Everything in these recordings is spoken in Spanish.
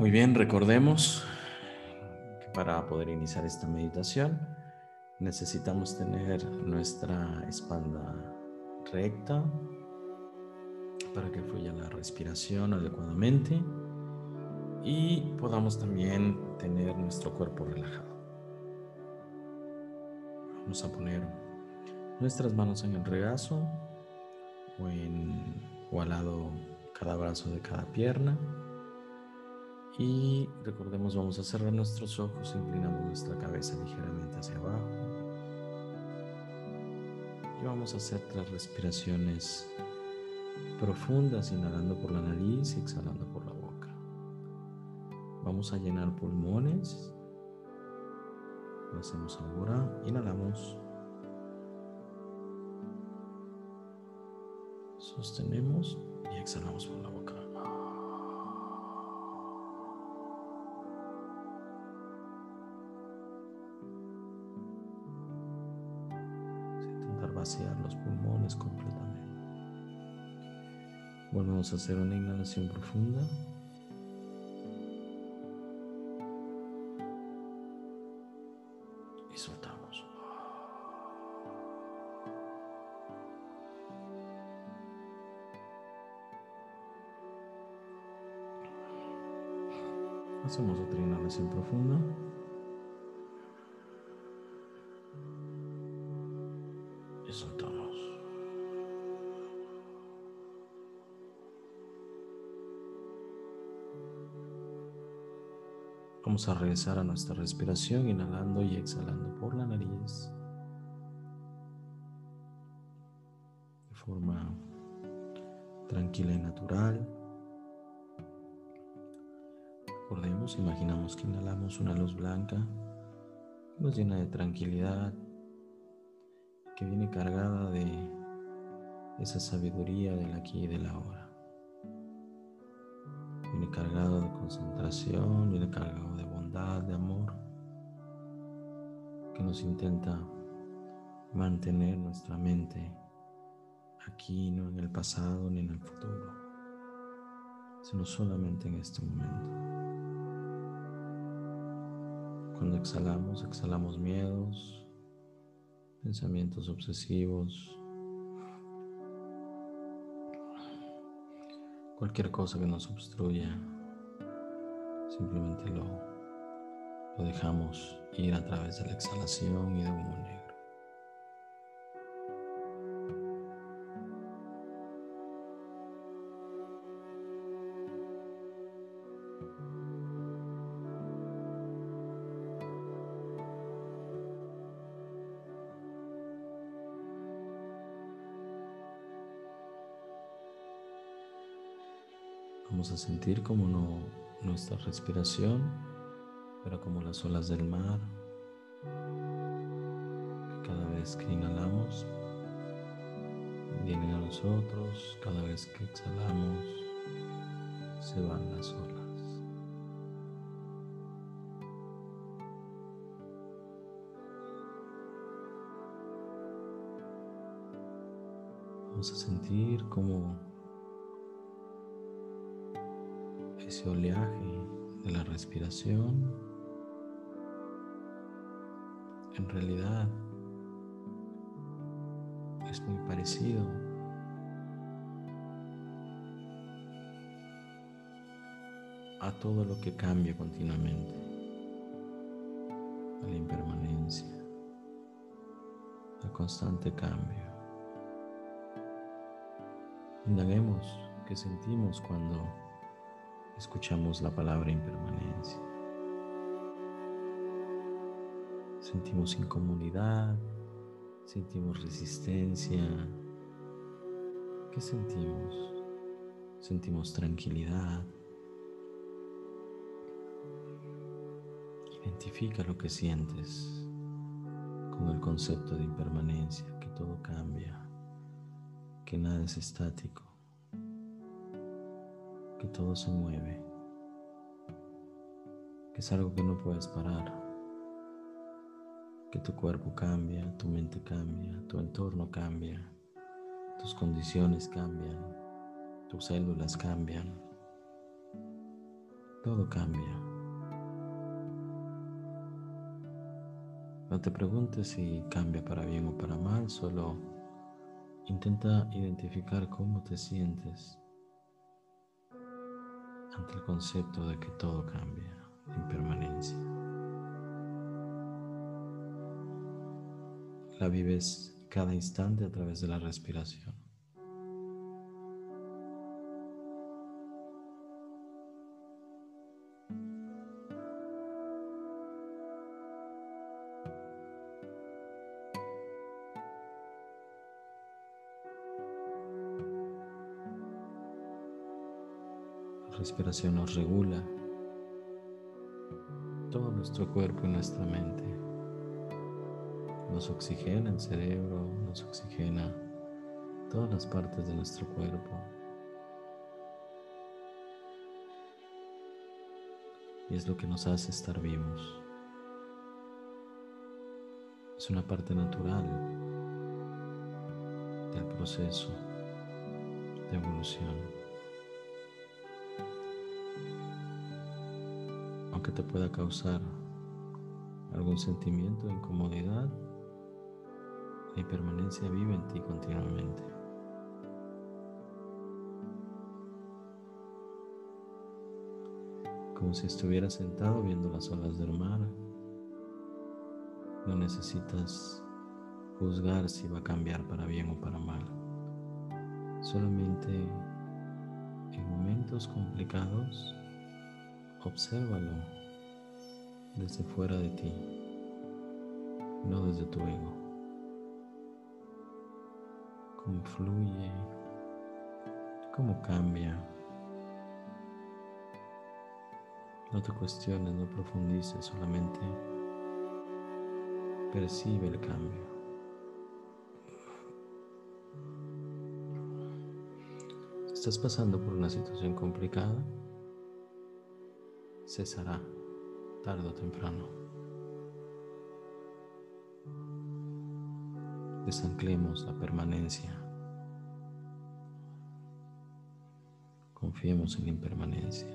Muy bien, recordemos que para poder iniciar esta meditación necesitamos tener nuestra espalda recta para que fluya la respiración adecuadamente y podamos también tener nuestro cuerpo relajado. Vamos a poner nuestras manos en el regazo o, al lado cada brazo de cada pierna. Y recordemos, vamos a cerrar nuestros ojos, inclinamos nuestra cabeza ligeramente hacia abajo. Y vamos a hacer tres respiraciones profundas, inhalando por la nariz y exhalando por la boca. Vamos a llenar pulmones. Lo hacemos ahora. Inhalamos. Sostenemos y exhalamos por la boca. Volvemos a hacer una inhalación profunda. Y soltamos. Hacemos otra inhalación profunda. Vamos a regresar a nuestra respiración, inhalando y exhalando por la nariz. De forma tranquila y natural. Recordemos, imaginamos que inhalamos una luz blanca que nos llena de tranquilidad, que viene cargada de esa sabiduría del aquí y del ahora. Viene cargado de concentración, viene cargado de bondad, de amor, que nos intenta mantener nuestra mente aquí, no en el pasado ni en el futuro, sino solamente en este momento. Cuando exhalamos, exhalamos miedos, pensamientos obsesivos, Cualquier cosa que nos obstruya, simplemente lo, lo dejamos ir a través de la exhalación y de humo Vamos a sentir como no, nuestra respiración, pero como las olas del mar, cada vez que inhalamos, vienen a nosotros, cada vez que exhalamos, se van las olas. Vamos a sentir como ese oleaje de la respiración en realidad es muy parecido a todo lo que cambia continuamente, a la impermanencia, al constante cambio. Indaguemos qué sentimos cuando escuchamos la palabra impermanencia. Sentimos incomodidad, sentimos resistencia. ¿Qué sentimos? Sentimos tranquilidad. Identifica lo que sientes con el concepto de impermanencia, que todo cambia, que nada es estático que todo se mueve, que es algo que no puedes parar, que tu cuerpo cambia, tu mente cambia, tu entorno cambia, tus condiciones cambian, tus células cambian. todo cambia. No te preguntes si cambia para bien o para mal, solo intenta identificar cómo te sientes ante el concepto de que todo cambia, impermanencia. La vives cada instante a través de la respiración. Respiración nos regula todo nuestro cuerpo y nuestra mente nos oxigena el cerebro, nos oxigena todas las partes de nuestro cuerpo. Y es lo que nos hace estar vivos. Es una parte natural del proceso de evolución. Aunque te pueda causar algún sentimiento de incomodidad, la impermanencia vive en ti continuamente. Como si estuvieras sentado viendo las olas del mar. No necesitas juzgar si va a cambiar para bien o para mal. Solamente en momentos complicados, obsérvalo desde fuera de ti, no desde tu ego cómo fluye, cómo cambia. No te cuestiones, no profundices, solamente percibe el cambio. estás pasando por una situación complicada, cesará tarde o temprano. desanclemos la permanencia. Confiemos en la impermanencia.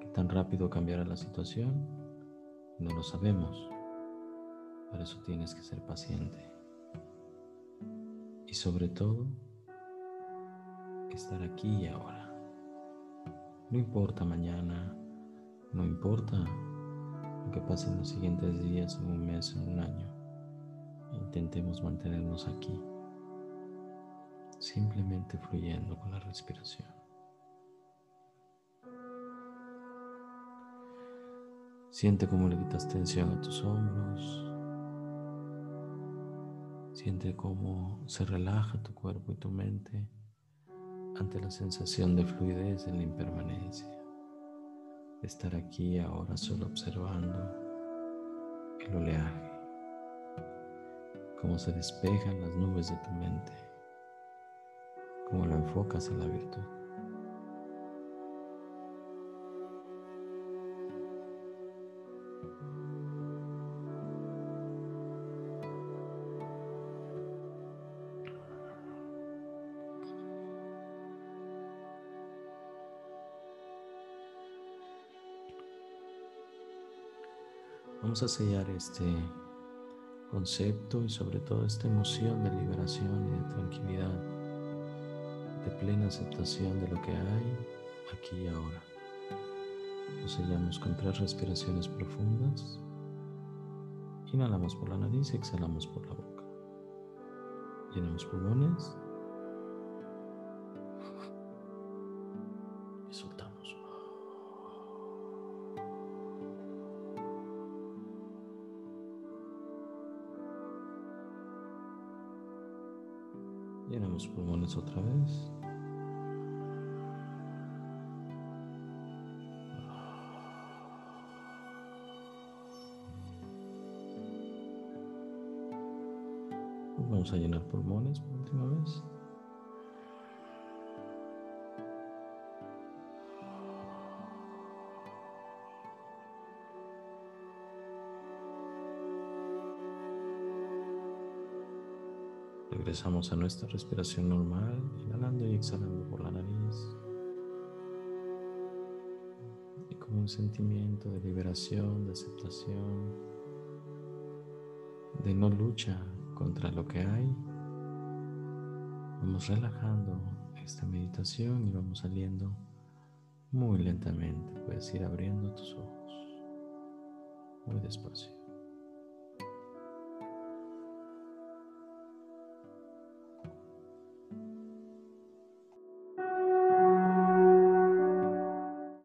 ¿Qué tan rápido cambiará la situación? No lo sabemos. Por eso tienes que ser paciente. Y sobre todo, estar aquí y ahora. No importa mañana, no importa lo que pase en los siguientes días, en un mes, en un año. Intentemos mantenernos aquí, simplemente fluyendo con la respiración. Siente cómo le quitas tensión a tus hombros. Siente cómo se relaja tu cuerpo y tu mente ante la sensación de fluidez en la impermanencia. estar aquí ahora solo observando el oleaje cómo se despejan las nubes de tu mente, cómo lo enfocas en la virtud. Vamos a sellar este concepto y sobre todo esta emoción de liberación y de tranquilidad, de plena aceptación de lo que hay aquí y ahora. Lo sellamos con tres respiraciones profundas. Inhalamos por la nariz y exhalamos por la boca. Llenamos pulmones. Llenamos pulmones otra vez. Vamos a llenar pulmones por última vez. Regresamos a nuestra respiración normal, inhalando y exhalando por la nariz. con un sentimiento de liberación, de aceptación, de no lucha contra lo que hay. Vamos relajando esta meditación y vamos saliendo muy lentamente. Puedes ir abriendo tus ojos muy despacio.